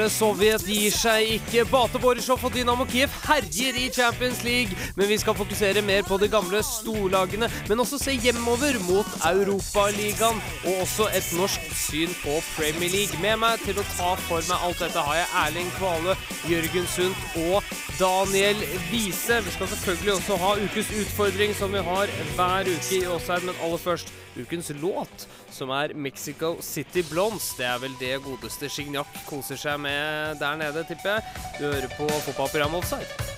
Gamle Sovjet gir seg ikke. Bate Borisov og Dynamo Kiev herjer i Champions League. Men vi skal fokusere mer på de gamle storlagene, men også se hjemover mot Europaligaen. Og også et norsk syn på Premier League. Med meg til å ta for meg alt dette har jeg Erling Kvale, Jørgen Sundt og Daniel Wiese. Vi skal selvfølgelig også ha ukes utfordring, som vi har hver uke i Åsheim. Men aller først ukens låt, som er Mexico City Blondes. Det er vel det godeste Signac koser seg med der nede, tipper jeg. Du hører på fotballprogrammet Offside.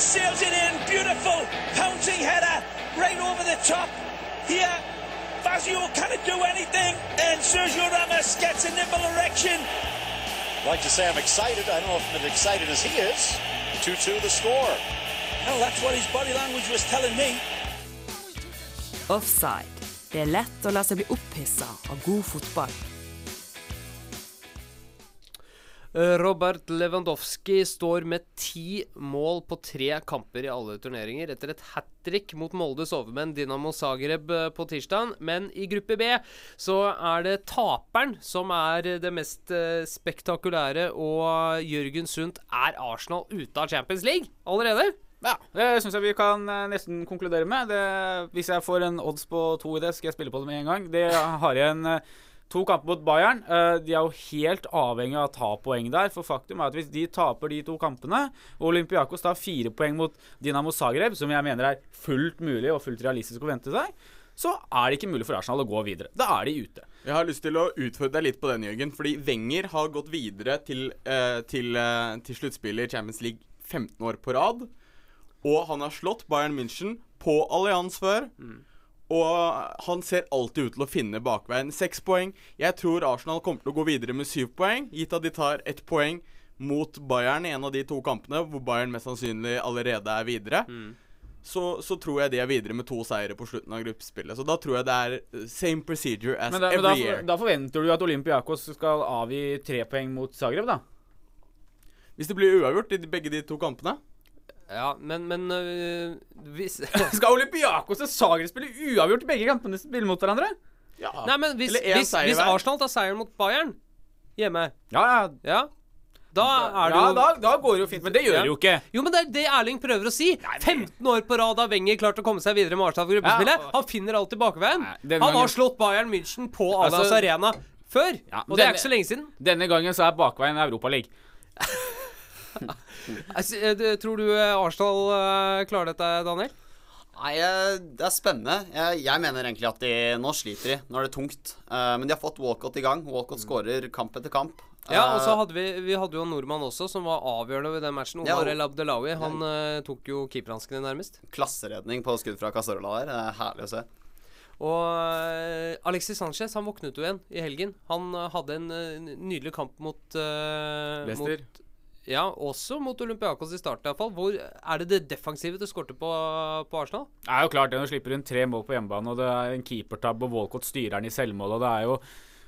Sails it in. Beautiful pouncing header right over the top. Here, Fazio cannot do anything. And Sergio Ramos gets a nipple erection. like to say I'm excited. I don't know if I'm as excited as he is. 2-2 the score. Well, that's what his body language was telling me. Offside. Det er lett å la seg bli opphissa av god fotball. Robert Lewandowski står med ti mål på tre kamper i alle turneringer etter et hat trick mot Moldes overmenn Dinamo Zagreb eh, på tirsdag. Men i gruppe B så er det taperen som er det mest eh, spektakulære, og Jørgen Sundt er Arsenal ute av Champions League allerede? Ja, det syns jeg vi kan eh, nesten konkludere med. Det, hvis jeg får en odds på to i det, skal jeg spille på det med en gang. Det har jeg eh, to kamper mot Bayern. Eh, de er jo helt avhengig av å ta poeng der. For faktum er at hvis de taper de to kampene, og Olympiakos tar fire poeng mot Dinamo Zagreb, som jeg mener er fullt mulig og fullt realistisk å vente seg, så er det ikke mulig for Arsenal å gå videre. Da er de ute. Jeg har lyst til å utfordre deg litt på den, Jørgen. Fordi Wenger har gått videre til, eh, til, eh, til sluttspillet i Champions League 15 år på rad. Og han har slått Bayern München på allians før. Og han ser alltid ut til å finne bakveien. Seks poeng. Jeg tror Arsenal kommer til å gå videre med syv poeng, gitt at de tar ett poeng mot Bayern i en av de to kampene, hvor Bayern mest sannsynlig allerede er videre. Så, så tror jeg de er videre med to seire på slutten av gruppespillet. Så da tror jeg det er same procedure as da, men every da, year. da forventer du at Olympiakos skal avgi tre poeng mot Zagreb, da? Hvis det blir uavgjort i begge de to kampene Ja, men, men øh, hvis Skal Olympiakos og Zagreb spille uavgjort i begge kampene spille mot hverandre? Ja. Nei, men hvis, Eller én hvis, seier hvis hver. Arsenal tar seieren mot Bayern hjemme, Ja, ja. ja da er det ja jo da, da går det jo fint. Men det gjør Ja. det jo ikke. Jo, men det er det Erling prøver å si. 15 år på rad har Wenger klart å komme seg videre med Arsenal for gruppespillet. Ja, og- Han finner alltid bakveien. Nei, denne Han har gangen- slått Bayern München på Allianz Altså- Arena før. Ja, og det er denne- ikke så lenge siden. Denne gangen så er bakveien Europaligaen. Altså, eh, tror du Arsdal eh, klarer dette, Daniel? Nei, eh, det er spennende. Jeg, jeg mener egentlig at de nå sliter de. Nå er det tungt. Eh, men de har fått Walcott i gang. Walcott skårer kamp etter kamp. Ja, og så Eh, hadde vi, vi hadde jo en nordmann også som var avgjørende ved den matchen. Omar ja, El Abdelawi. Han eh, tok jo keeperhanskene nærmest. Klasseredning på skudd fra Casorla der. Det er herlig å se. Og eh, Alexis Sanchez han våknet jo igjen i helgen. Han eh, hadde en eh, nydelig kamp mot, uh, Leicester. mot Ja, også mot Olympiakos i starten iallfall. Hvor er det det defensive du skårte på, på Arsenal? Det er jo klart det når du slipper inn tre mål på hjemmebane, og det er en keepertabbe, og Walcott styrer den i selvmål, og det er jo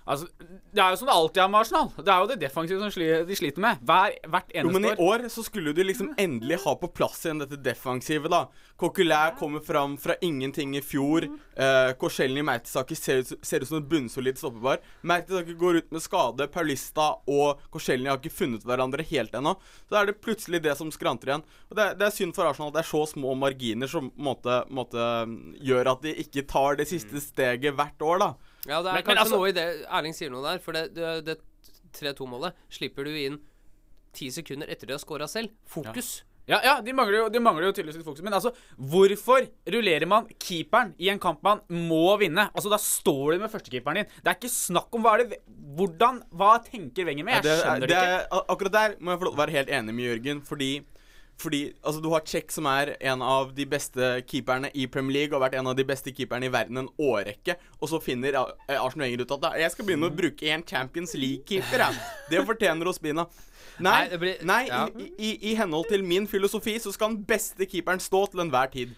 Altså, Det er jo som det alltid er med Arsenal. Det er jo det defensive som sli, de sliter med. Hver, hvert Jo, men i år. år så skulle de liksom endelig ha på plass igjen dette defensive, da. Coquelin kommer fram fra ingenting i fjor. Uh, Korselny Mertesaker ser, ser ut som en bunnsolid stoppebar. Mertesaker går ut med skade. Paulista og Korselny har ikke funnet hverandre helt ennå. Så er det plutselig det som skranter igjen. Og det, er- det er synd for Arsenal at det er så små marginer som måtte, måtte, gjør at de ikke tar det siste steget hvert år, da. Ja, det er Men- men kanskje altså- noe i det Erling sier noe der. For det, det, det 3-2-målet slipper du inn ti sekunder etter de har scora selv. Fokus. Ja, ja, de mangler jo, de mangler jo tydeligvis litt fokus. Men altså, hvorfor rullerer man keeperen i en kamp man må vinne? Altså, Da står du med førstekeeperen din. Det er ikke snakk om hva er det Hvordan Hva tenker Wenger med? Jeg det, er- skjønner det, det ikke. er, Akkurat der må jeg få lov til å være helt enig med Jørgen, fordi fordi altså, du har Check, som er en av de beste keeperne i Premier League, og har vært en av de beste keeperne i verden en årrekke, og så finner Arsenal Wenger ut at "Da, jeg skal begynne å bruke en Champions League-keeper, jeg. Det fortjener Ospina. Nei, nei, blir- nei ja. i, i, i henhold til min filosofi så skal den beste keeperen stå til enhver tid.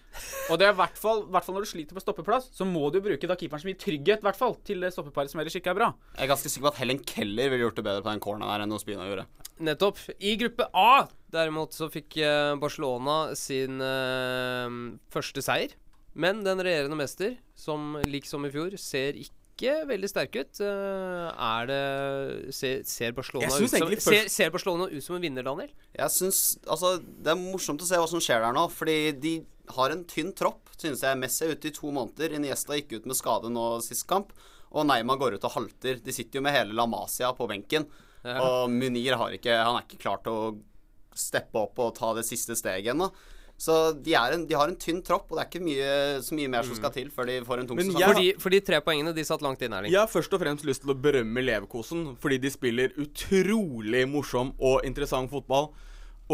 Og det er i hvert fall, hvert fall når du sliter på stoppeplass, så må du bruke da keeperen som gir trygghet, i hvert fall, til det stoppeparet som ellers ikke er bra. Jeg er ganske sikker på at Helen Keller ville gjort det bedre på den corneren der enn Ospina gjorde. Nettopp. I gruppe A derimot så fikk eh, Barcelona sin eh, første seier. Men den regjerende mester, som liksom i fjor, ser ikke veldig sterk ut. Eh, er det Ser, ser, Barcelona ut som, ser, ser Barcelona ut som en vinner, Daniel? Jeg synes, altså, Det er morsomt å se hva som skjer der nå, fordi de har en tynn tropp, synes jeg. Messi er ute i to måneder. Iniesta gikk ut med skade nå sist kamp. Og Neima går ut og halter. De sitter jo med hele La Masia på benken. Og Munir har ikke, han er ikke klar til å steppe opp og ta det siste steget ennå. Så de, er en, de har en tynn tropp, og det er ikke mye, så mye mer som skal til før de får en tung sesong. Ja, For de, for de tre poengene de satt langt inne, Erling. Jeg har først og fremst lyst til å berømme Leverkosen, fordi de spiller utrolig morsom og interessant fotball.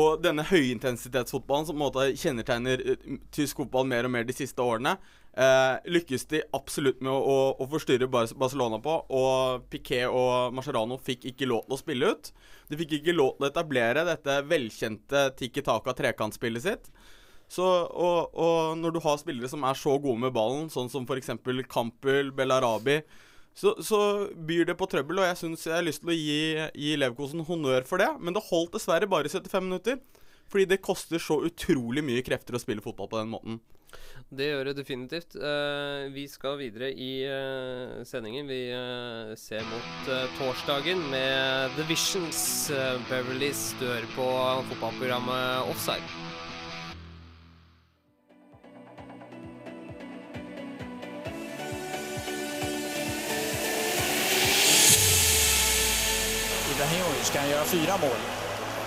Og denne høyintensitetsfotballen som på en måte kjennetegner eh, tysk fotball mer og mer de siste årene, eh, lykkes de absolutt med å, å, å forstyrre Barcelona på. Og Piquet og Mascherano fikk ikke lov til å spille ut. De fikk ikke lov til å etablere dette velkjente Tiki Taka-trekantspillet sitt. Så, og, og når du har spillere som er så gode med ballen, sånn som f.eks. Kampel, Bellarabi, så, så byr det på trøbbel, og jeg syns jeg har lyst til å gi, gi Leverkosen honnør for det. Men det holdt dessverre bare 75 minutter. Fordi det koster så utrolig mye krefter å spille fotball på den måten. Det gjør det definitivt. Uh, vi skal videre i uh, sendingen. Vi uh, ser mot torsdagen med The Visions. Uh, Beverleys dør på fotballprogrammet Offside. Ibrahimovic kan gjøre fyra mål.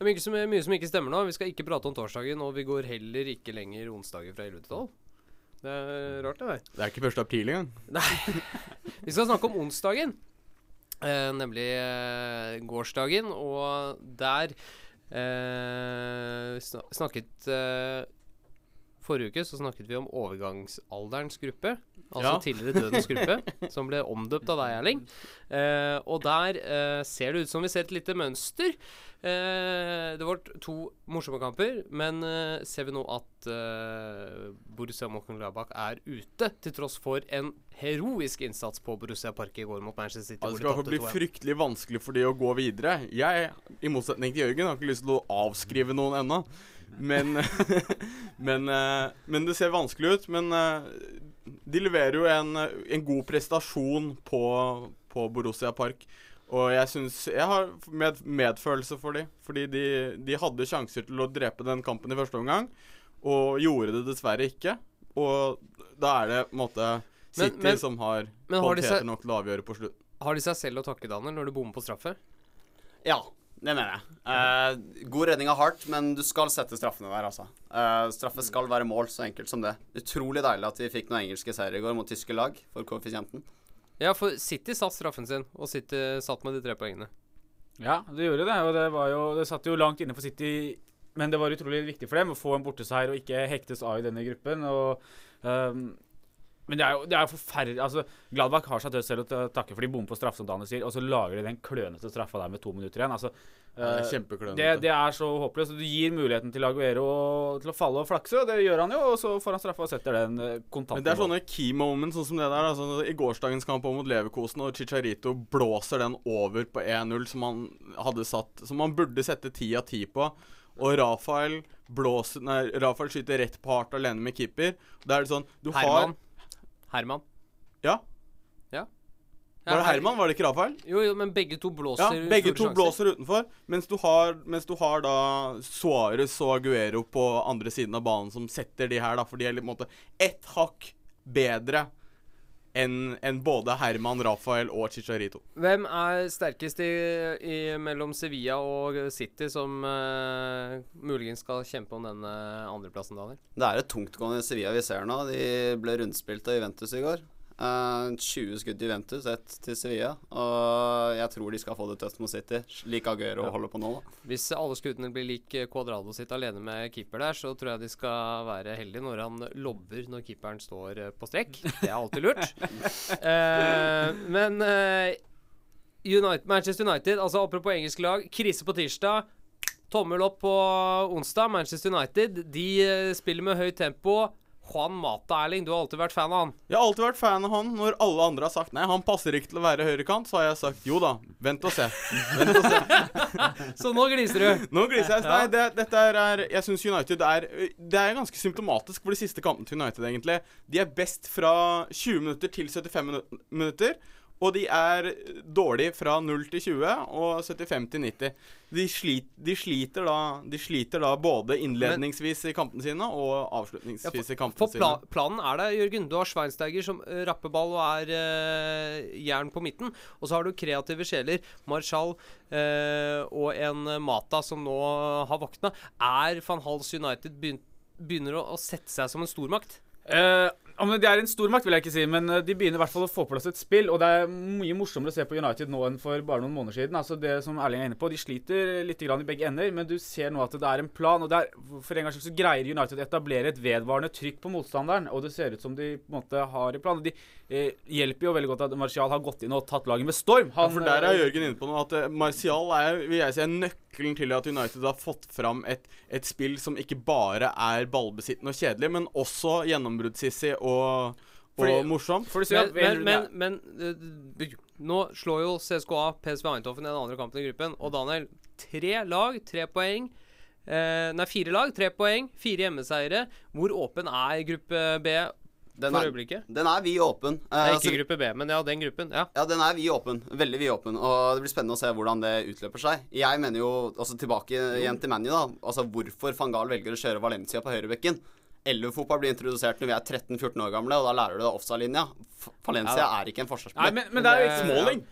Det er mye som, mye som ikke stemmer nå. Vi skal ikke prate om torsdagen, og vi går heller ikke lenger onsdager fra 11 til 12. Det er rart, det der. Det er ikke 1. april engang. Nei. Vi skal snakke om onsdagen, eh, nemlig eh, gårsdagen, og der eh, snakket eh, Forrige uke så snakket vi om overgangsalderens gruppe. Altså Ja. tidligere dødens gruppe, som ble omdøpt av deg, Erling. Eh, og der eh, ser det ut som vi ser et lite mønster. Eh, det var to morsomme kamper, men eh, ser vi nå at eh, Borussia Mönchengladbach er ute, til tross for en heroisk innsats på Borussia Park i går mot Manchester City. Ja, det skal bli fryktelig vanskelig for de å gå videre. Jeg, i motsetning til Jørgen, har ikke lyst til å avskrive noen ennå. Men, men, eh, men det ser vanskelig ut. Men eh, de leverer jo en, en god prestasjon på, på Borussia Park. Og jeg syns Jeg har med, medfølelse for dem. Fordi de, de hadde sjanser til å drepe den kampen i første omgang, og gjorde det dessverre ikke. Og da er det på en måte City men- som har men kvaliteter nok til å avgjøre på slutt. Har de seg selv å takke, Daniel, når du bommer på straffe? Ja, det mener jeg. Eh, god redning av Hart, men du skal sette straffene der, altså. Eh, straffe skal være mål, så enkelt som det. Utrolig deilig at vi fikk noen engelske seire i går mot tyske lag for koeffisienten. Ja, for City satt straffen sin, og City satt med de tre poengene. Ja, det gjorde det, og det var jo Det satt jo langt inne for City, men det var utrolig viktig for dem å få en borteseier og ikke hektes av i denne gruppen. og ehm, men det er jo, det er jo forferdelig altså, Gladbach har seg selv å takke for de bommer på straffe, som Daniel sier, og så lager de den klønete straffa der med to minutter igjen. altså Ja, det er eh, det, det er så håpløst. Du gir muligheten til Aguero til å falle og flakse, og det gjør han jo. Og så får han straffa og setter den eh, kontant. Men det er sånne key moments sånn som det der. Altså, I gårsdagens kamp mot Leverkosen, og Chicharito blåser den over på 1-0 som han hadde satt Som han burde sette ti av ti på. Og Rafael blåser Nei, Rafael skyter rett på hardt alene med keeper. Da er det sånn Du Herman. har Herman. Ja? Ja. Var det Herman, var det ikke Rafael? Jo, jo, men begge to blåser Ja, begge to sjanser. blåser utenfor. Mens du har, mens du har da Suárez og Aguero på andre siden av banen som setter de her, da. For de er litt på en måte ett hakk bedre enn en både Herman, Rafael og Chicharito. Hvem er sterkest i, i, mellom Sevilla og City, som uh, muligens skal kjempe om denne andreplassen, Daniel? Det er et tungtgående Sevilla vi ser nå. De ble rundspilt av Juventus i går. Eh, 20 skudd til Juventus, ett til Sevilla. Og jeg tror de skal få det tøft mot City, slik Aguero holder på nå. da. Hvis alle skuddene blir lik Cuadrado sitt alene med keeper der, så tror jeg de skal være heldige når han lobber når keeperen står eh, på strekk. Det er alltid lurt. uh, men uh, United, Manchester United, altså apropos engelsk lag, krise på tirsdag. Tommel opp på onsdag. Manchester United de eh, spiller med høyt tempo. Juan Mata, Erling, du har alltid vært fan av han. Jeg har alltid vært fan av han. Når alle andre har sagt nei, han passer ikke til å være høyrekant, så har jeg sagt jo da, vent og se. Vent og se. Så nå gliser du. Nå gliser jeg. Nei, det, dette er, Jeg syns United er Det er ganske symptomatisk for de siste kampene til United, egentlig. De er best fra 20 minutter til 75 minutter. Og de er dårlige fra 0 til 20 og 75 til 90. De, slit, de, sliter, da, de sliter da både innledningsvis i kampene sine og avslutningsvis i kampene For pla sine. planen er der, Jørgen. Du har Schweinsteiger som uh, rapper ball og er eh, jern på midten. Og så har du kreative sjeler. Marshall eh, og en eh, Mata som nå har våkna. Er van Hals United begynt, begynner å, å sette seg som en stormakt? Eh, ja, men De er en stormakt, vil jeg ikke si, men eh, de begynner i hvert fall å få på plass et spill. Og det er mye morsommere å se på United nå enn for bare noen måneder siden. Altså det som Erling er inne på, De sliter litt i begge ender, men du ser nå at det er en plan. og er, For en gangs skyld så greier United å etablere et vedvarende trykk på motstanderen. Og det ser ut som de på en måte har en plan. De eh, hjelper jo veldig godt at Martial har gått inn og tatt laget med storm. Ja, for der er eh, Jørgen inne på noe at eh, Martial er vil jeg si, er nøkkelen til at United har fått fram et, et spill som ikke bare er ballbesittende og kjedelig, men også gjennombruddssissig og, og Fordi- sier Men, men, men, men uh, nå slår jo CSKA PSV Eindhoven i den andre kampen i gruppen. Og Daniel, tre lag, tre poeng. Eh, nei, fire lag, tre poeng. Fire hjemmeseiere. Hvor åpen er gruppe B Den for er, øyeblikket? den er vid åpen. Eh, ikke altså, gruppe B, men ja, den gruppen. Ja. Ja, den er vid åpen. Veldig vid åpen. Og det blir spennende å se hvordan det utløper seg. Jeg mener jo, altså tilbake igjen til ManU, da. Altså hvorfor van Gahl velger å kjøre Valencia på høyrebekken. Elvefotball blir introdusert når vi er 13-14 år gamle, og da lærer du deg offside-linja. Valencia Ja, er ikke en Nei, forsvarsspiller. men, men det er jo ikke Smalling.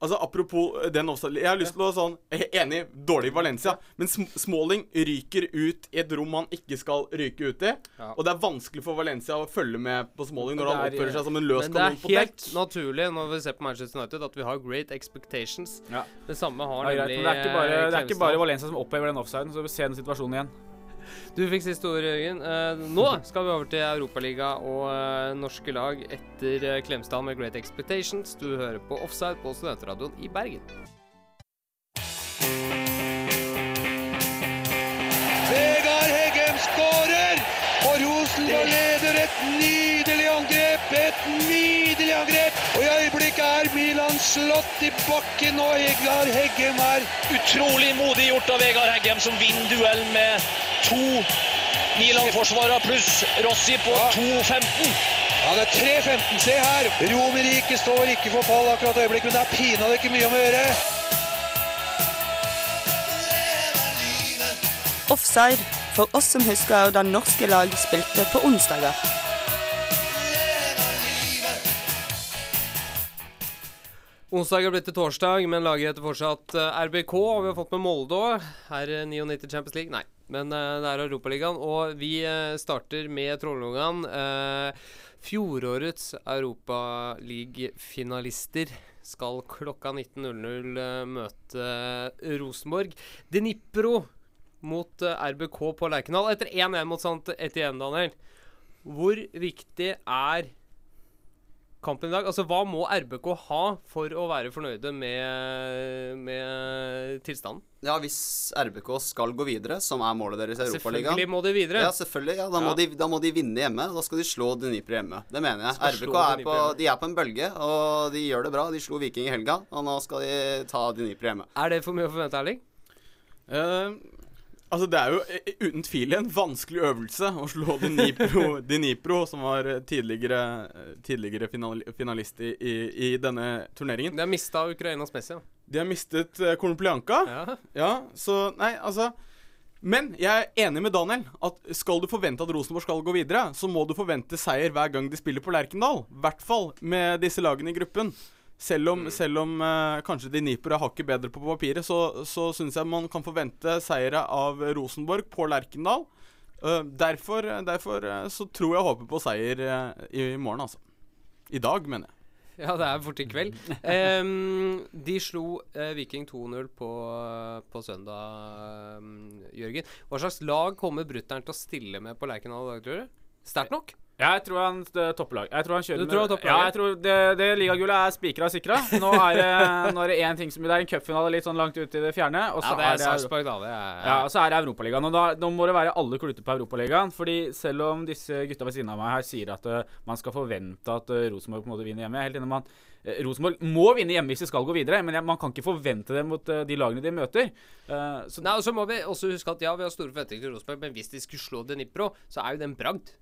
Altså Apropos eh, den offside Jeg har lyst til å sånn jeg er Enig, dårlig Valencia, men Sm- Smalling ryker ut i et rom han ikke skal ryke ut i. Ja. Og det er vanskelig for Valencia å følge med på Smalling når han er- oppfører seg som en løs kanon Men det er på helt naturlig når vi ser på Manchester United at vi har great expectations. Ja. Det samme har Ja, nemlig det er ikke bare, det er ikke bare Valencia som opphever den offsiden. Så vi ser den situasjonen igjen. Du fikk siste ord, Jørgen. Eh, nå skal vi over til Europaliga og eh, norske lag etter eh, Klemsdal med Great Expectations. Du hører på Offside på Studentradioen i Bergen. Vegard Heggem skårer! Og Rosenborg leder et nydelig angrep! Et nydelig angrep! Og i øyeblikket er Milan slått i bakken, og Vegard Heggem er Utrolig modig gjort av Vegard Heggem, som vinner duell med to Milan-forsvarere pluss Rossi på 2.15. Ja, det er 3.15. Se her! Romerike står ikke for fall akkurat øyeblikk, øyeblikket, men det er pinadø ikke mye om å gjøre. Offside, for oss som husker da norske lag spilte på onsdager. Onsdag er blitt til torsdag, men laget heter fortsatt eh, RBK. Og vi har fått med Molde òg. Er 99 Champions League? Nei. Men eh, det er Europaligaen. Og vi eh, starter med Trollungan. Fjorårets Europaliga-finalister skal klokka 19.00 eh, møte Rosenborg. Dnipro mot RBK på Lerkendal etter 1-1 mot Sant Etienne, Daniel. Hvor viktig er kampen i dag? Altså, Hva må RBK ha for å være fornøyde med, med tilstanden? Ja, hvis RBK skal gå videre, som er målet deres i Europaligaen Selvfølgelig må de videre. Ja, selvfølgelig. Ja, da, Må de, da må de vinne hjemme. Da skal de slå Dnipro hjemme. Det mener jeg. Skal RBK er på, de er på en bølge, og de gjør det bra. De slo Viking i helga, og nå skal de ta Dnipro hjemme. Er det for mye å forvente, Erling? Eh, altså, det er jo eh, uten tvil en vanskelig øvelse å slå Dnipro, Dnipro som var eh, tidligere, eh, tidligere finalist i, i, i denne turneringen. De har mista Ukrainas Messi. Ja. De har mistet Kornplianka. Ja. Ja, så Nei, altså Men jeg er enig med Daniel. at Skal du forvente at Rosenborg skal gå videre, så må du forvente seier hver gang de spiller på Lerkendal. I hvert fall med disse lagene i gruppen. Selv om, selv om eh, kanskje de nipere er hakket bedre på papiret, så, så syns jeg man kan forvente seire av Rosenborg på Lerkendal. Uh, derfor derfor eh, så tror jeg håper på seier uh, i morgen, altså. I dag, mener jeg. Ja, det er fort i kveld. Um, de slo uh, Viking 2-0 på, på søndag, um, Jørgen. Hva slags lag kommer brutter'n til å stille med på Lerkendal i dag, tror du? Sterkt nok? Jeg tror han topper lag. Jeg tror han kjører Du tror han topper? Ja, jeg tror det, det ligagullet er spikra sikra. Nå er det nå er det én ting som Det er en cupfinale litt sånn langt ut i det fjerne. Og så Ja, det er er Sarpsborg, da. Det er, Ja, og så er det Europaligaen. Og da, da må det være alle kluter på Europaligaen. Fordi selv om disse gutta ved siden av meg her sier at uh, man skal forvente at uh, Rosenborg på en måte vinner hjemme helt enig med at eh, Rosenborg må vinne hjemme hvis de skal gå videre, men man kan ikke forvente det mot de lagene de møter. Så Nei, og så må vi også huske at ja, vi har store forventninger til Rosenborg, men hvis de skulle slå Dnipro, så er jo det en bragd.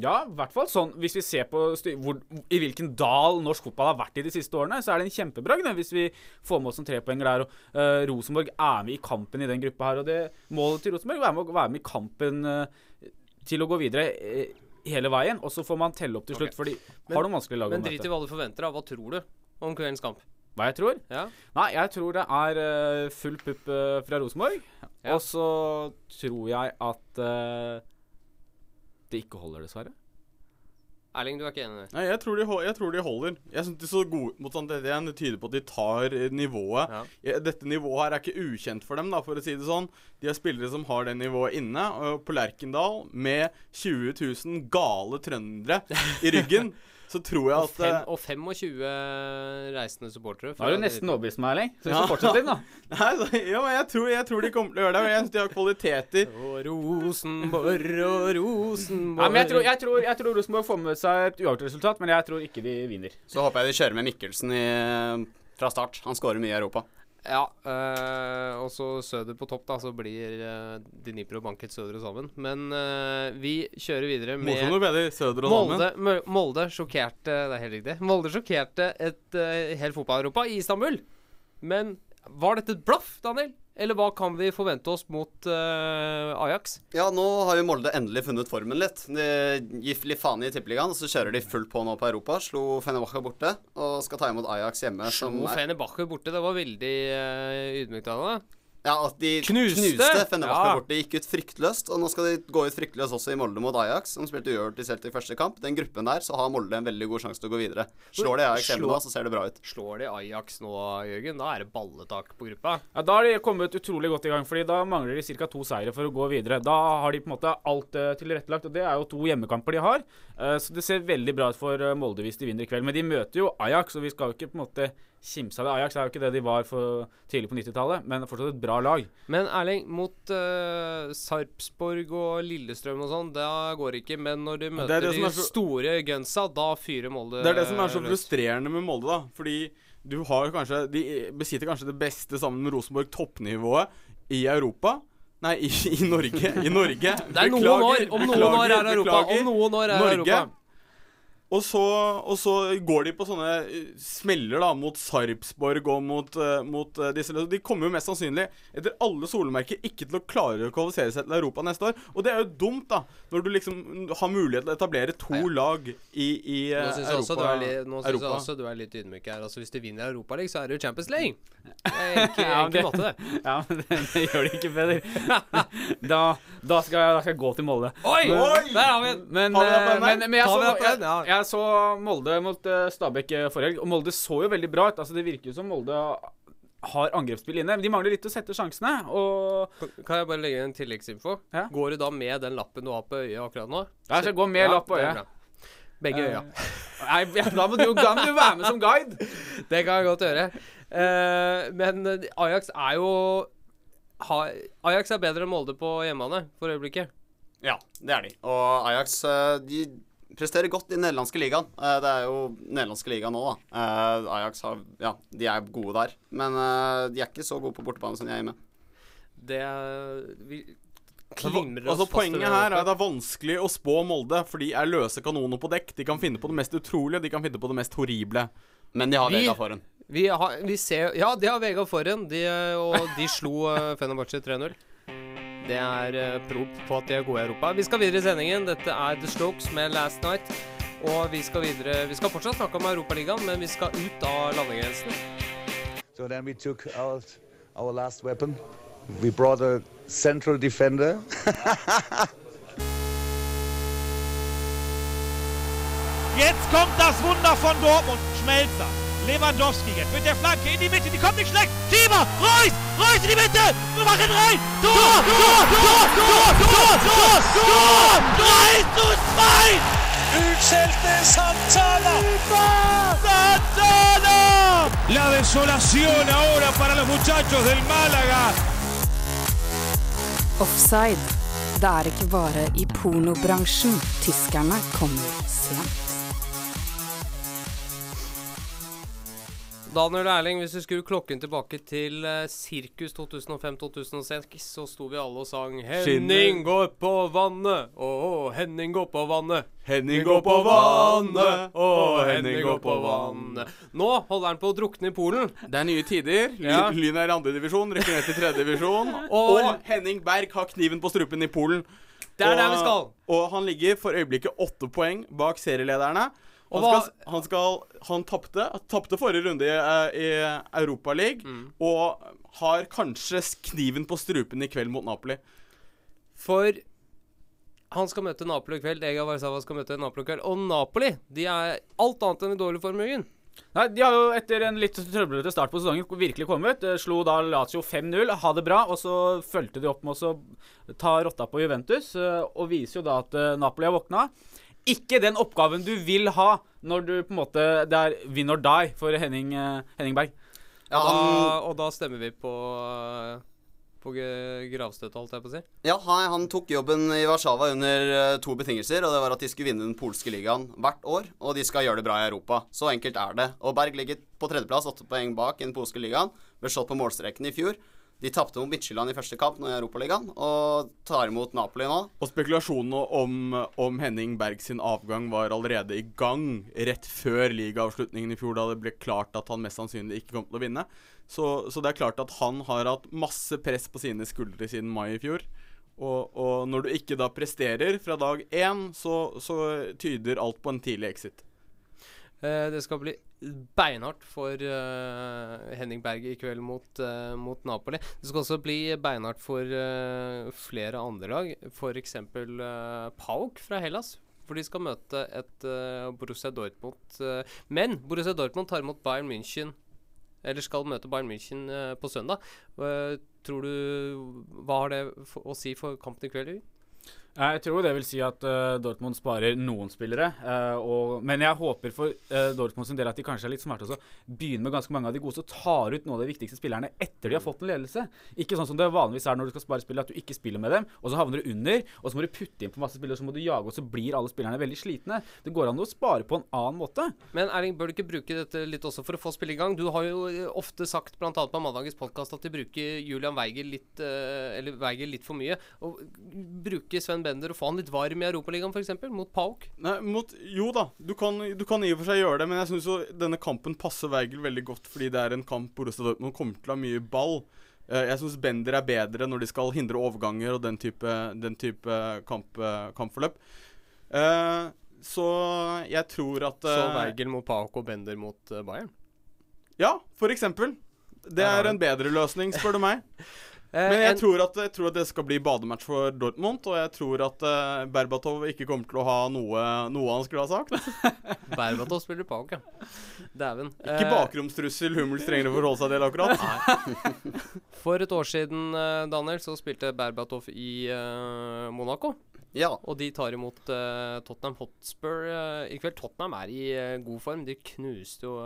Ja, i hvert fall sånn Hvis vi ser på hvor, i hvilken dal norsk fotball har vært i de siste årene, så er det en kjempebragd hvis vi får med oss en trepoenger der. Og uh, Rosenborg er med i kampen i den gruppa her. Og det målet til Rosenborg er å være med i kampen uh, til å gå videre Uh, hele veien. Og så får man telle opp til slutt, Okay. for de har noen vanskelige lag å Men drit i hva du forventer, da. Hva tror du om kveldens kamp? Hva jeg tror? Ja. Nei, jeg tror det er uh, full pupp uh, fra Rosenborg. Ja. Og så tror jeg at eh, det ikke holder, dessverre. Erling, du er ikke enig? Nei, jeg tror de, jeg tror de holder. Jeg synes de er så gode mot sånn det, tyder på at de tar eh, nivået. Ja, Dette nivået her er ikke ukjent for dem, da, for å si det sånn. De har spillere som har det nivået inne. Og på Lerkendal, med 20 000 gale trøndere i ryggen, så tror jeg Og, at fem, eh, og 25 reisende supportere. Da har du nesten overbevist meg, Erling. Så vi Ja. får fortsette litt, da. Nei, så, ja, men jeg tror, jeg tror de kommer til å gjøre det. Men jeg synes de har kvaliteter. Og Rosenborg og Rosenborg Nei, men jeg tror, jeg, tror, jeg tror Rosenborg får med seg et uavgjort resultat, men jeg tror ikke de vinner. Så håper jeg de kjører med Mikkelsen i, fra start. Han skårer mye i Europa. Ja, øh, og så Søder på topp, da, så blir øh, Dnipro banket Søder og sammen. Men øh, vi kjører videre med Morsomt å Søder og sammen. Molde, Mø- Molde sjokkerte Det er helt riktig. Molde sjokkerte et helt fotball-Europa i Istanbul. Men var dette et blaff, Daniel? Eller hva kan vi forvente oss mot uh, Ajax? Ja, nå har jo Molde endelig funnet formen litt. De gir litt faen i Tippeligaen, og så kjører de fullt på nå på Europa. Slo Fenebache borte og skal ta imot Ajax hjemme. Slo Fenebache borte. Det var veldig uh, ydmykt av deg. Ja, at de Knuste? knuste, Fenerbahçe Ja. borte. Gikk ut fryktløst. Og nå skal de gå ut fryktløst også i Molde mot Ajax, som spilte uavgjort i Celtic første kamp. Den gruppen der, så har Molde en veldig god sjanse til å gå videre. Slår de Ajax hjemme nå, så ser det bra ut. Slår de Ajax nå, Jørgen? Da er det balletak på gruppa. Ja, Da har de kommet utrolig godt i gang, fordi da mangler de ca. to seire for å gå videre. Da har de på en måte alt uh, tilrettelagt, og det er jo to hjemmekamper de har. Eh, så det ser veldig bra ut for eh, Molde hvis de vinner i kveld. Men de møter jo Ajax, og vi skal jo ikke på en måte kimse av det. Ajax er jo ikke det de var for tidlig på 90-tallet, men fortsatt et bra lag. Men Erling, mot uh, Sarpsborg og Lillestrøm og sånn, da går det ikke. Men når de er møter det det de er så- store gunsa, da fyrer Molde Det er det som er så løs. frustrerende med Molde, da. Fordi du har kanskje De besitter kanskje det beste sammen med Rosenborg toppnivået i Europa. Nei, i, i Norge. I Norge. Det er noen år. Om noen år er Europa. Om noen år er Norge. Europa. Og så, og så går de på sånne eh, smeller da mot Sarpsborg og mot, eh, mot eh, disse De kommer jo mest sannsynlig, etter alle solmerker, ikke til å klare å kvalifisere seg til Europa neste år. Og det er jo dumt, da, når du liksom har mulighet til å etablere to lag i, i Nå synes Europa. også du Europa. er li- nå synes jeg også du er litt ydmyk her. Altså, hvis de vinner Europaligaen, så er det jo Champions League. Det enkel, Ja, det- måte, det. Ja, men det, det gjør det ikke bedre. Da, da, skal jeg, da skal jeg gå til Molde. Oi! Men- Der har vi den! Men, men, men jeg, så, jeg? Ja. Jeg så Molde mot uh, Stabæk eh, forrige helg, og Molde så jo veldig bra ut. Altså, det virker jo som Molde har angrepsspill inne. Men de mangler litt å sette sjansene. Og Kan- Kan jeg bare legge en tilleggsinfo? Ja. Går du da med den lappen du har på øyet akkurat nå? jeg skal gå med lapp på øyet. Begge øya. Nei, ja, da må du jo da må du være med som guide. Det kan jeg godt gjøre. Uh, men eh, Ajax er jo ha, Ajax er bedre enn Molde på hjemmebane for øyeblikket. Ja, det er de. Og Ajax eh, de presterer godt i den nederlandske ligaen. Eh, Det er jo nederlandske ligaen nå, da. Eh, Ajax har Ja, de er gode der. Men eh, de er ikke så gode på bortebane som de er hjemme. Det er- vi klimrer oss Altså fast Poenget her er at det er vanskelig å spå Molde, for de er løse kanoner på dekk. De kan finne på det mest utrolige, de kan finne på det mest horrible. Men de har Vi- Vega foran. Vi, har, vi ser Ja, de har Vega foran, de, og de slo Fenerbahçe 3-0. Det er eh, prop på at de er gode i Europa. Vi skal videre i sendingen. Dette er The Strokes med Last Night. Og vi skal videre Vi skal fortsatt snakke om Europaligaen, men vi skal ut av landegrensene. So then we took out our last weapon. We brought a central defender. Jetzt kommt das Wunder von Dortmund. Schmelzer. Lewandowski jetzt mit der Flanke in die Mitte. Die kommt nicht schlecht. Schieber. Reus. Reus in die Mitte. Wir machen rein. Tor. Tor. Tor. Tor. Tor. Tor. Tor. 3 zu 2. Utskjelte Santana. Santana. La desolación ahora para los muchachos del Málaga. Offside. Det er ikke bare i pornobransjen tyskerne kommer sent. Daniel Erling, hvis du skrur klokken tilbake til eh, sirkus 2005-2006, så sto vi alle og sang 'Henning går på vannet', å, Henning går på vannet. Henning går på vannet, å, Henning går på vannet. Nå holder han på å drukne i Polen. Det er nye tider. Ly- Ja. Lyn er i andredivisjon, rykker ned til tredjedivisjon. Og- og Henning Berg har kniven på strupen i Polen. Det er og, der vi skal. Og han ligger for øyeblikket åtte poeng bak serielederne. Og Han, skal, han, skal, han tapte, tapte forrige runde i, eh, i Europaligaen Mm. og har kanskje kniven på strupen i kveld mot Napoli. For han skal møte Napoli i kveld. Ega Warszawa skal møte Napoli i kveld. Og Napoli de er alt annet enn i dårlig form, Jørgen. Nei, De har jo etter en litt trøblete start på sesongen virkelig kommet. Eh, Slo da Lazio 5-0, ha det bra. Og så fulgte de opp med å ta rotta på Juventus. eh, Og viser jo da at Napoli har våkna. Ikke den oppgaven du vil ha når du på en måte Det er win or die for Henning, eh, Henning Berg. Ja, og, da, og da stemmer vi på På gravstøtte, holdt jeg på å si. ja, han, han tok jobben i Warszawa under eh, to betingelser, og det var at de skulle vinne den polske ligaen hvert år, og de skal gjøre det bra i Europa. Så enkelt er det. Og Berg ligger på tredjeplass, åtte poeng bak i den polske ligaen. Ble slått på målstreken i fjor. De tapte mot Midtjylland i første kamp nå i Europaligaen, og tar imot Napoli nå. Og spekulasjonene om, om Henning Berg sin avgang var allerede i gang rett før ligaavslutningen i fjor, da det ble klart at han mest sannsynlig ikke kom til å vinne. Så, så det er klart at han har hatt masse press på sine skuldre siden mai i fjor. Og, og når du ikke da presterer fra dag én, så, så tyder alt på en tidlig exit. Eh, det skal bli beinhardt for uh, Henning Berg i kveld mot, uh, mot Napoli. Det skal også bli beinhardt for uh, flere andre lag, f.eks. Uh, Pauk fra Hellas. For de skal møte et Borussia Dortmund. men Borussia Dortmund tar imot Bayern München eller skal møte Bayern München på søndag. Tror du Hva har det å si for kampen i kveld? Jørgen? Jeg tror det vil si at uh, Dortmund sparer noen spillere. Uh, og, men jeg håper for uh, Dortmund sin del at de kanskje er litt smarte også. Begynner med ganske mange av de gode, så tar ut noen av de viktigste spillerne etter de har fått en ledelse. Ikke sånn som det vanligvis er når du skal spare spillere, at du ikke spiller med dem, og så havner du under, og så må du putte inn på masse spillere, så må du jage, og så blir alle spillerne veldig slitne. Det går an å spare på en annen måte. Men Erling, bør du ikke bruke dette litt også for å få spille i gang? Du har jo eh, ofte sagt, bl.a. på mandagens podkast, at de bruker Julian Weiger litt, eh, eller Weiger litt for mye. Og bruke Sven Bender og få han litt varm i Europaligaen, f.eks., mot Pauk. Nei, mot, jo da, du kan, du kan i og for seg gjøre det, men jeg syns jo denne kampen passer Weigel veldig godt, fordi det er en kamp Borussia Dortmund kommer til å ha mye ball. Eh, jeg syns Bender er bedre når de skal hindre overganger og den type, den type kamp, eh, kampforløp. Eh, så jeg tror at Så Weigel mot Pauk og Bender mot Bayern. Ja, for eksempel. Det er en bedre løsning, spør du meg. Eh, Men jeg en- tror, at, jeg tror at det skal bli badematch for Dortmund, og jeg tror at uh, Berbatov ikke kommer til å ha noe, noe han skulle ha sagt. Berbatov spiller Pauk, ja. Dæven. Ikke Eh, bakromstrussel Hummels trenger å forholde seg til akkurat. For et år siden, Daniel, så spilte Berbatov i uh, Monaco. Ja. Og de tar imot uh, Tottenham Hotspur uh, i kveld. Tottenham er i uh, god form. De knuste jo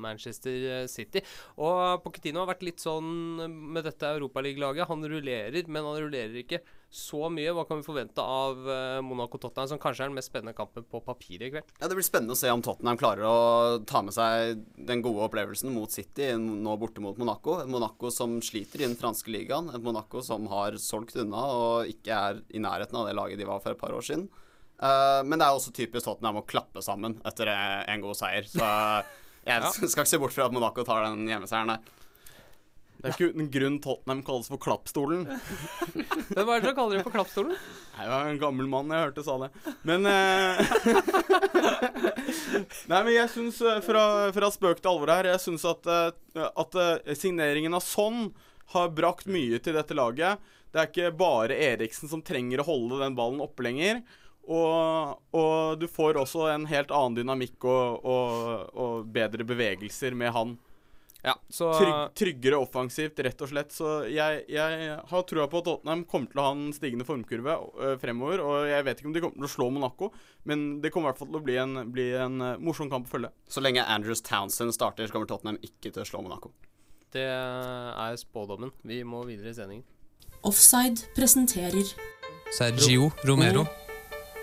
Manchester City. Og Pochettino har vært litt sånn med dette Europaliga-laget. Han rullerer, men han rullerer ikke så mye. Hva kan vi forvente av eh, Monaco-Tottenham, som kanskje er den mest spennende kampen på papiret i kveld? Ja, Det blir spennende å se om Tottenham klarer å ta med seg den gode opplevelsen mot City, nå borte mot Monaco. Et Monaco som sliter i den franske ligaen. Et Monaco som har solgt unna og ikke er i nærheten av det laget de var for et par år siden. Eh, men det er også typisk Tottenham å klappe sammen etter eh, en god seier. Så jeg skal ikke se bort fra at Monaco tar den hjemmeseieren der. Det er ikke uten grunn Tottenham kalles for klappstolen. Hvem er det som kaller dem for klappstolen? Nei, det var en gammel mann jeg hørte sa det. Men eh, Nei, men jeg syns eh, fra, fra spøk til alvor her Jeg syns at, eh, at signeringen av Son har brakt mye til dette laget. Det er ikke bare Eriksen som trenger å holde den ballen oppe lenger. Og, og du får også en helt annen dynamikk og, og, og bedre bevegelser med han. Ja, så Trygg, tryggere offensivt, rett og slett. Så jeg, jeg har trua på at Tottenham kommer til å ha en stigende formkurve øh, fremover. Og jeg vet ikke om de kommer til å slå Monaco, men det kommer i hvert fall til å bli en, bli en morsom kamp å følge. Så lenge Andrews Townsend starter, så kommer Tottenham ikke til å slå Monaco. Det er spådommen. Vi må videre i sendingen. Offside presenterer Sergio Romero.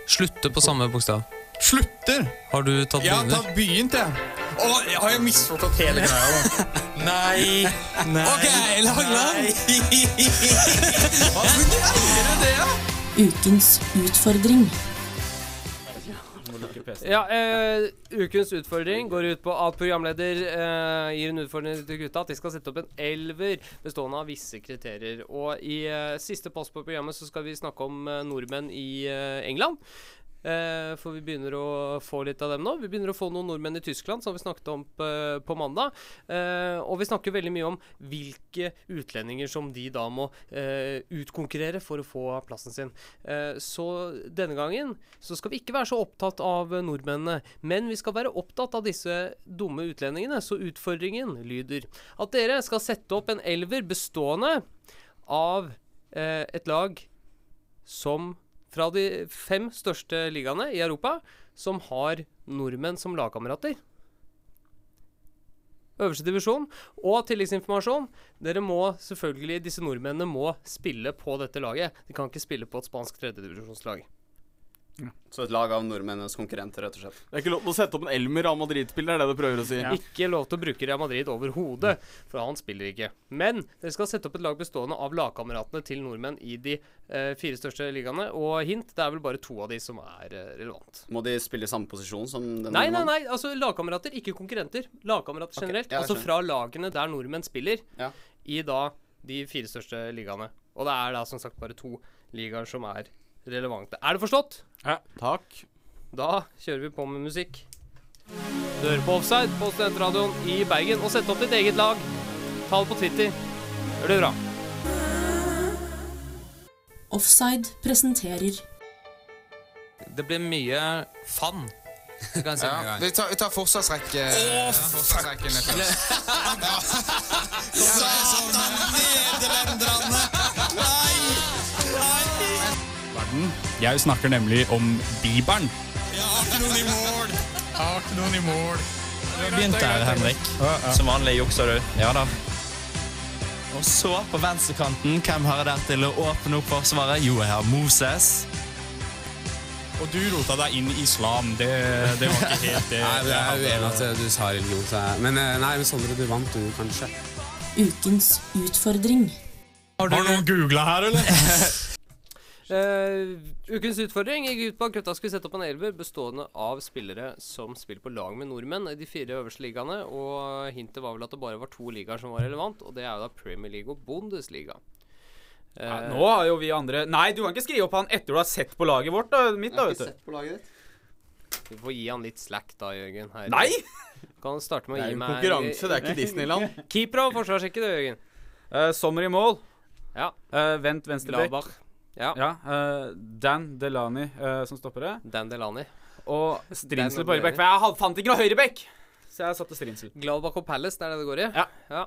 Slutter på samme bokstav. Slutter? Har du tatt Jeg har tatt begynt, jeg. Å, jeg har jo misforstått hele greia, da? Nei. Nei. Ok, Langland. Hva er det, da? ukens utfordring. Ja, eh, Ukens utfordring går ut på at programleder eh, gir en utfordring til gutta at de skal sette opp en elver bestående av visse kriterier. Og i eh, siste post på programmet så skal vi snakke om eh, nordmenn i eh, England. Eh, for vi begynner å få litt av dem nå. Vi begynner å få noen nordmenn i Tyskland, som vi snakket om på, på mandag. Eh, og vi snakker veldig mye om hvilke utlendinger som de da må eh, utkonkurrere for å få plassen sin. Eh, så denne gangen så skal vi ikke være så opptatt av eh, nordmennene, men vi skal være opptatt av disse dumme utlendingene. Så utfordringen lyder at dere skal sette opp en elver bestående av eh, et lag som fra de fem største ligaene i Europa som har nordmenn som lagkamerater. Øverste divisjon. Og tilleggsinformasjon. Dere må selvfølgelig, Disse nordmennene må spille på dette laget. De kan ikke spille på et spansk tredjedivisjonslag. Så et lag av nordmennenes konkurrenter, rett og slett. Det er ikke lov til å sette opp en Elmer av Madrid-spiller, det er det du prøver å si. Ikke lov til å bruke Real Madrid overhodet, for han spiller ikke. Men dere skal sette opp et lag bestående av lagkameratene til nordmenn i de eh, fire største ligaene. Og hint, det er vel bare to av de som er eh, relevant. Må de spille i samme posisjon som den Nei, nei, nei, altså lagkamerater, ikke konkurrenter. Lagkamerater generelt. generelt. ja, altså fra lagene der nordmenn spiller, Ja. i da de fire største ligaene. Og det er da som sagt bare to ligaer som er relevante. Er det forstått? Ja. Takk. Da kjører vi på med musikk. Du hører på Offside på Studentradioen i Bergen. Og sett opp ditt eget lag. Ta det på Twitter. Gjør det bra. Offside presenterer Det blir mye fun. Kan jeg si Ja, vi tar, vi tar forsvarsrekke. forsvarsrekken er først. Verden. Jeg snakker nemlig om Bibelen. Jeg har ikke noen i mål. Jeg har ikke noen i mål. Du har begynt der, Henrik. Som vanlig jukser du. Ja da. Og så, på venstrekanten, hvem har jeg der til å åpne opp forsvaret? Jo, jeg har Moses. Og du rota deg inn i islam. Det, det var ikke helt det. Nei, jeg er uenig at du sa religion. Så jeg, men eh, nei, Sondre, du vant du, kanskje. ukens utfordring. Har du noen googla her, eller? Eh, ukens utfordring gikk ut på at gutta skulle sette opp en elver bestående av spillere som spiller på lag med nordmenn i de fire øverste ligaene. Og hintet var vel at det bare var to ligaer som var relevant, og det er jo da Premier League og Bundesliga. Uh, Ja, nå har jo vi andre Nei, du kan ikke skrive opp han etter du har sett på laget vårt. da, mitt da, vet du. på laget ditt. Vi får gi han litt slack da, Jørgen. Her. Nei! Kan starte med å Det er gi jo meg konkurranse, det er ikke Disneyland. Keeper og forsvarssjekke, du, Jørgen. Uh, Sommer i mål. Ja. Uh, vent venstrebekk. Gladbach. Ja. eh, Dan Delani uh, som stopper det. Dan Delani. Og Strinsel på høyrebekk. For jeg hadde, fant ikke noe høyrebekk! Så jeg satte Strinsel. Gladbach og Palace, det er det det går i? Ja.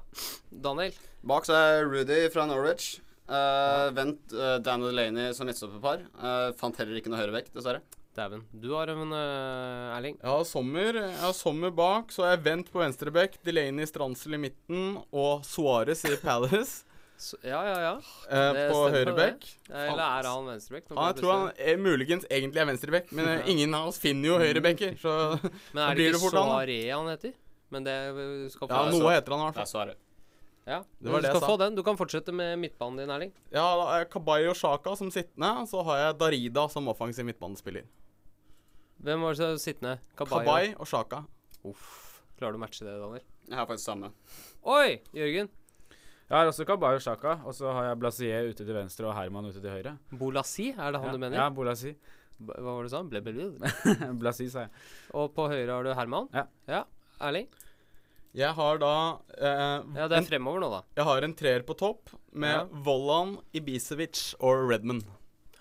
Daniel? Bak så er Rudy fra Norwich. Uh, vent uh, Dan Delaney som midtstopperpar. Uh, fant heller ikke noe høyrebekk, dessverre. Dæven. Du har en uh, Erling. Jeg har Sommer, jeg har sommer bak, så har jeg Vent på venstrebekk, Delaney Stransel i midten og Suárez i Palace. Så, ja, ja, ja. Eh, på høyrebekk. Eller er han venstrebekk? Ja, jeg tror han er, muligens egentlig er venstrebekk, men ja. ingen av oss finner jo høyrebekker, så Men er det ikke det han. Soaré han heter? Men det uh, skal få Ja, noe heter han i hvert fall. Svaret. Ja, Det var du det jeg skal sa. få den. Du kan fortsette med midtbanen din, Erling. Ja, da er Kabay og Shaka som sittende, og så har jeg Darida som offensiv midtbanespiller. Hvem var det som sittende? Kabay? Kabay og Shaka. Uff. Klarer du å matche det, Daniel? Jeg har faktisk samme. Oi, Jørgen. Jeg har også Kabayo Shaka, og så har jeg Blasier ute til venstre og Herman ute til høyre. Bolasi, er det han ja, du mener? Ja, Bolasi. B- Hva var det du sa? Ble, ble, ble. Blasi, sa jeg. Og på høyre har du Herman? Ja. ja. Erling? Jeg har da eh, Ja, det er en- fremover nå, da. Jeg har en treer på topp med Ja. Vollan, Ibisevic og Redman.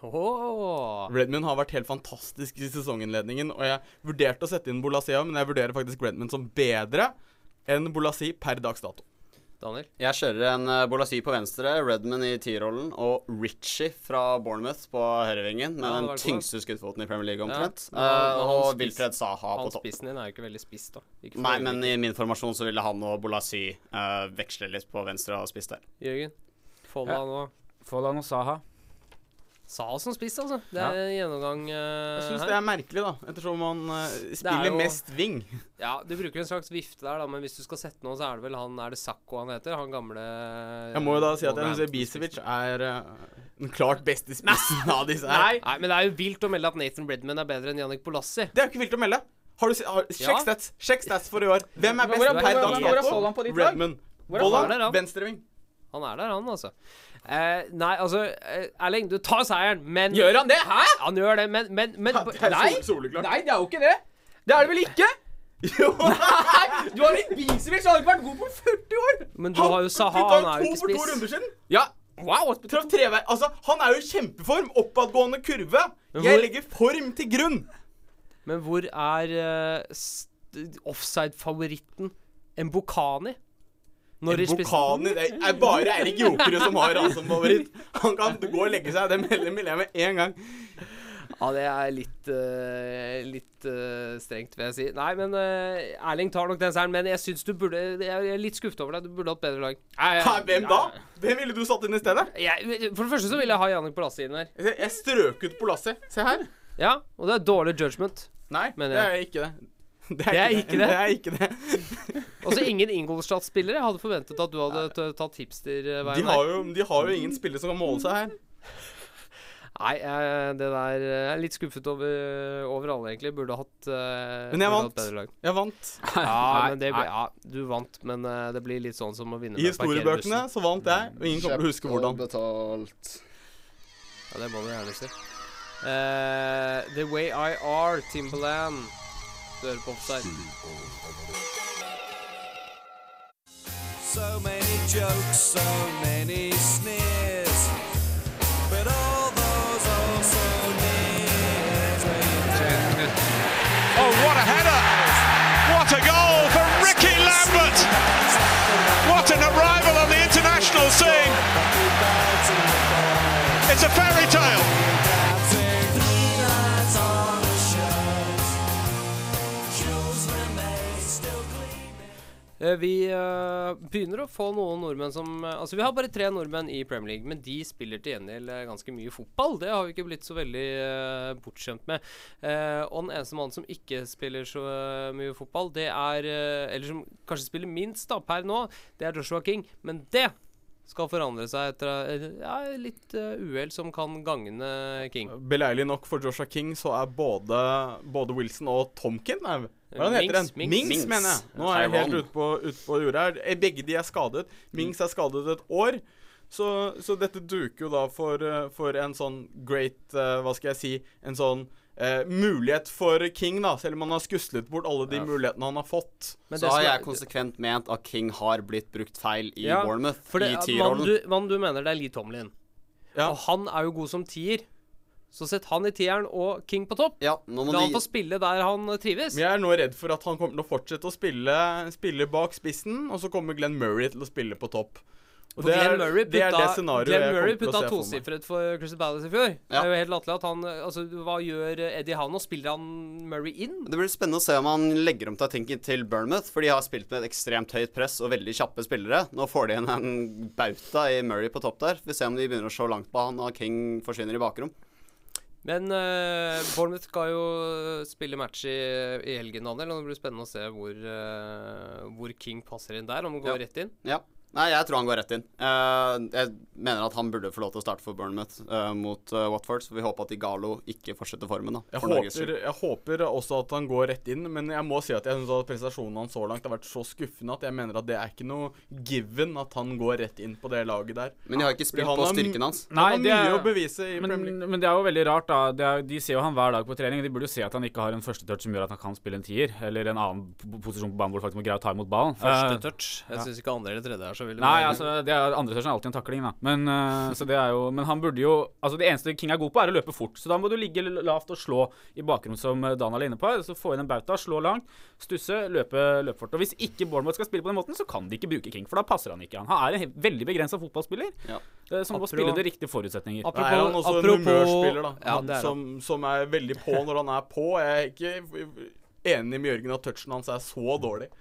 Oh. Redman har vært helt fantastisk i sesonginnledningen, og jeg vurderte å sette inn Bolassia, men jeg vurderer faktisk Redman som bedre enn Bolasi per dags dato. Daniel? Jeg kjører en uh, Bolasi på venstre, Redman i T-rollen og Richie fra Bournemouth på høyrevingen med Ja, den tyngste skuddfoten i Premier League omtrent. Ja, men han- Eh, og spiss- Wilfred Saha på topp. spissen din er jo ikke veldig spiss, da. Ikke Nei, men i min formasjon så ville han og Bolasi uh, veksle litt på venstre og spiss der. Jørgen? Folda og Folland og Saha. Sa som spiss, altså. Det er en gjennomgang uh, Jeg syns det er merkelig, da, ettersom han uh, spiller jo- mest wing. Ja, du bruker en slags vifte der, da, men hvis du skal sette noe, så er det vel han Er det Sakko han heter? Han gamle Jeg må jo da si at jeg syns Ibisevic er uh, den klart beste spissen av disse her. Nei, men det er jo vilt å melde at Nathan Bredman er bedre enn Jannik Bolassi. Det er jo ikke vilt å melde. Har du har, sjekk Ja. stats Sjekk stats for i år. Hvem er best er- per hvor er- dags dato? På ditt lag? Redman. Der, venstreving. Han er der, han, altså. Eh, nei, altså eh, Erling, du tar seieren, men Gjør han det? Hæ? Han gjør det, men, men, men Nei, nei, det er jo ikke det. Det er det vel ikke? Jo. Nei, du har litt Bisevic, han har ikke vært god på 40 år. Men du har jo Saha, han er jo ikke spiss. to runder siden. Ja, wow. Traff trevei. Altså, han er jo i kjempeform. Oppadgående kurve. Hvor, Jeg legger form til grunn. Men hvor er uh, offside-favoritten Mbokani? Bokani Det er bare Erik Jokerud som har han som favoritt. Han kan gå og legge seg. Det melder Milene jeg med en gang. Ja, det er litt uh, Litt uh, strengt, vil jeg si. Nei, men uh, Erling tar nok den seieren. Men jeg syns du burde Jeg er litt skuffet over deg. Du burde hatt bedre lag. Hæ, hvem da? Hvem ville du satt inn i stedet? Jeg, for det første så ville jeg ha Jannik Polassi inn der. Jeg, strøk ut på lasset. Se her. Ja, og det er dårlig judgment. Nei, det er ikke det. Det er ikke det. Det er ikke det. Altså ingen Ingolstadt-spillere. Jeg hadde forventet at du hadde tatt hipster-veien De har, jo, de har jo ingen spillere som kan måle seg her. Nei, eh, det der eh, Jeg er litt skuffet over, over alle, egentlig. Burde hatt eh, Men jeg vant. bedre lag. Jeg vant. Ja, men det ja, du vant, men eh, det blir litt sånn som å vinne I historiebøkene så vant jeg, og ingen kommer til å huske hvordan. betalt. Ja, det må du gjerne si. Uh, the Way I Are, Timberland. Du hører på Offside. So many jokes, so many sneers. But all those also nears. Oh, what a header! What a goal for Ricky Lambert! What an arrival on the international scene! It's a fairy vi eh, begynner å få noen nordmenn som eh, Altså, vi har bare tre nordmenn i Premier League, men de spiller til gjengjeld eh, ganske mye fotball. Det har vi ikke blitt så veldig eh, bortskjemt med. Eh, og den eneste mannen som ikke spiller så eh, mye fotball, det er eh, Eller som kanskje spiller minst da per nå, det er Joshua King. Men det skal forandre seg etter eh, ja, litt uh, uhell som kan gagne King. Beleilig nok for Joshua King så er både, både Wilson og Tomkin Hva er heter den? Minks. mener jeg. Nå er jeg helt ute på, ut på jordet her. Eh, Begge de er skadet. Mings er skadet et år. Så, så dette duker jo da for, eh, for en sånn great uh, Hva skal jeg si En sånn eh, mulighet for King, da. Selv om han har skuslet bort alle de Ja. mulighetene han har fått. Så har jeg konsekvent ment at King har blitt brukt feil i Ja, Bournemouth, for det, i Mann T-rollen. du, du mener det er Lee Tomlin. Og han er jo god som tier. Så sett han i tieren og King på topp. Ja, nå må La han de- få spille der han eh, trives. Men jeg er nå redd for at han kommer til å fortsette å spille, spille bak spissen, og så kommer Glenn Murray til å spille på topp. Og det Glenn Murray det er det scenarioet Glenn jeg Murray kommer til å putta se for meg. tosifret for Crystal Palace i fjor. Det er jo helt latterlig at han Altså, hva gjør Eddie Hano? Spiller han Murray inn? Det blir spennende å se om han legger om taktikken til Bournemouth, for de har spilt med et ekstremt høyt press og veldig kjappe spillere. Nå får de igjen en bauta i Murray på topp der. Vi får se om de begynner å se langt på han, og King forsvinner i bakrom. Men uh, Bournemouth skal jo spille match i, i helgen, Daniel. Og det blir spennende å se hvor, uh, hvor King passer inn der. Om han går Ja. rett inn. Ja. Nei, jeg tror han går rett inn. Eh, jeg mener at han burde få lov til å starte for Bournemouth eh, mot eh, Watford, så vi håper at Igalo ikke fortsetter formen. da Jeg for Norges håper, jeg håper også at han går rett inn, men jeg må si at jeg synes at prestasjonen hans så langt har vært så skuffende at jeg mener at det er ikke noe given at han går rett inn på det laget der. Men de har ikke spilt han på har styrken hans. Han har det er- mye å bevise i men, Premier League. men det er jo veldig rart, da. Det er, de ser jo han hver dag på trening. De burde jo se at han ikke har en første touch som gjør at han kan spille en tier, eller en annen posisjon på banen hvor han faktisk må greie å ta imot ballen. Første touch. Jeg ja. syns ikke andre eller tredje er så veldig Nei, altså, det er, andre touchen er alltid en takling, da. Men, uh, så det er jo, men han burde jo Altså, det eneste King er god på, er å løpe fort. Så da må du ligge lavt og slå i bakgrunnen, som eh, Daniel er inne på. Så få inn en bauta, slå langt, stusse, løpe, løpe fort. Og hvis ikke Bournemouth skal spille på den måten, så kan de ikke bruke King, for da passer han ikke. Han er en veldig begrensa fotballspiller ja. som må spille de riktige forutsetninger. Da er han også en humørspiller, da. Ja, er som, som er veldig på når han er på. Jeg er ikke enig med Jørgen at touchen hans er så dårlig.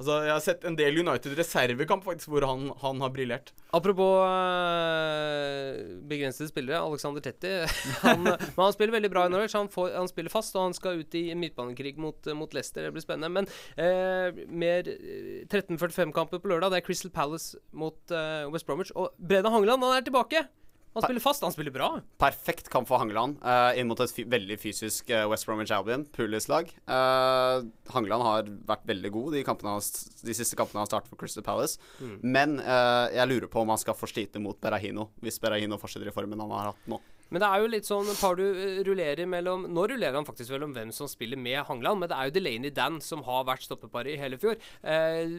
Altså, Jeg har sett en del United reservekamp faktisk hvor han, han har briljert. Apropos øh, begrensede spillere, Alexander Tetti. Han, men han spiller veldig bra i Norwich. Han, får, han spiller fast, og han skal ut i midtbanekrig mot, mot Leicester. Det blir spennende. Men øh, mer eh, 13.45-kamper på lørdag. Det er Crystal Palace mot øh, West Bromwich. Og Breda Hangeland, han er tilbake! Han spiller fast, han spiller bra. Perfekt kamp for Hangeland uh, inn mot et veldig fysisk uh, West Bromwich Albion, Pulis-lag. Uh, Hangeland har vært veldig god de, de siste kampene han startet for Crystal Palace. Mm. Men uh, jeg lurer på om han skal få slite mot Berahino, hvis Berahino fortsetter i formen han har hatt nå. Men det er jo litt sånn par du rullerer mellom Nå rullerer han faktisk mellom hvem som spiller med Hangeland, men det er jo Delaney Dan som har vært stoppepar i hele fjor. Eh,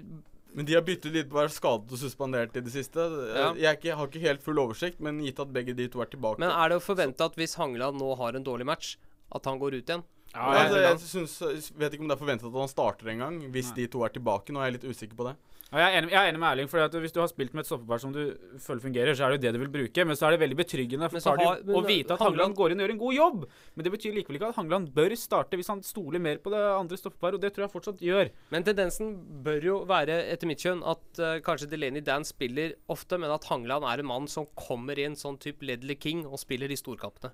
Men de har byttet litt på å være skadet og suspendert i det siste. Ja. Jeg, er ikke, har ikke helt full oversikt, men gitt at begge de to er tilbake Men er det å forvente at hvis Hangeland nå har en dårlig match, at han går ut igjen? Ja, altså, jeg synes, vet ikke om det er forventet at han starter en gang, hvis de to er tilbake. Nå er jeg litt usikker på det. Ja, jeg, er enig, jeg er enig med Erling. For Hvis du har spilt med et stoppepar som du føler fungerer, så er det jo det du vil bruke. Men så er det veldig betryggende for men å vite at Hangeland- Hangeland går inn og gjør en god jobb. Men det betyr likevel ikke at Hangeland bør starte hvis han stoler mer på det andre stoppeparet, og det tror jeg fortsatt gjør. Men tendensen bør jo være, etter mitt kjønn, at uh, kanskje Delaney Dan spiller ofte, men at Hangeland er en mann som kommer inn sånn type Ledley King og spiller de storkampene.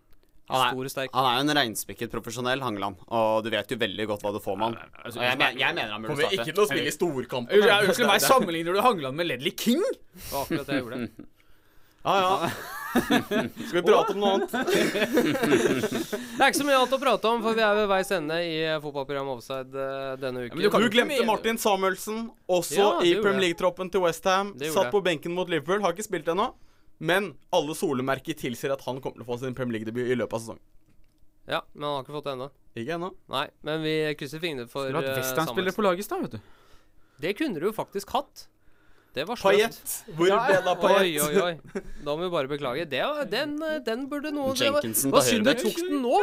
Han Stor og er, han er jo en reinspikket profesjonell, Hangeland, og du vet jo veldig godt hva du får med han. Og jeg, men- jeg mener han burde Kommer starte. ikke til å spille i storkamper. Unnskyld, unnskyld meg, sammenligner du Hangeland med Ledley King? Det var akkurat det jeg gjorde. Ja, ja. Skal vi prate om noe annet? Det er ikke så mye annet å prate om, for vi er ved veis ende i fotballprogrammet Offside eh, denne uken. du, glemte Martin Samuelsen, også Ja, i Premier. League-troppen til Westham. Satt på benken mot Liverpool, har ikke spilt ennå. Men alle solemerker tilsier at han kommer til å få sin Premier League-debut i løpet av sesongen. Ja, men han har ikke fått det ennå. Ikke ennå. Nei, men vi krysser fingrene for Skulle hatt eh, Westham-spillere på laget i stad, vet du. Det kunne du jo faktisk hatt. Det var sløvt. Hvor ble det av Payet? Oi, oi, oi. Da må vi bare beklage. Det, den, eh, den burde var- Jenkinson Det høyre. Hva synd du tok den nå.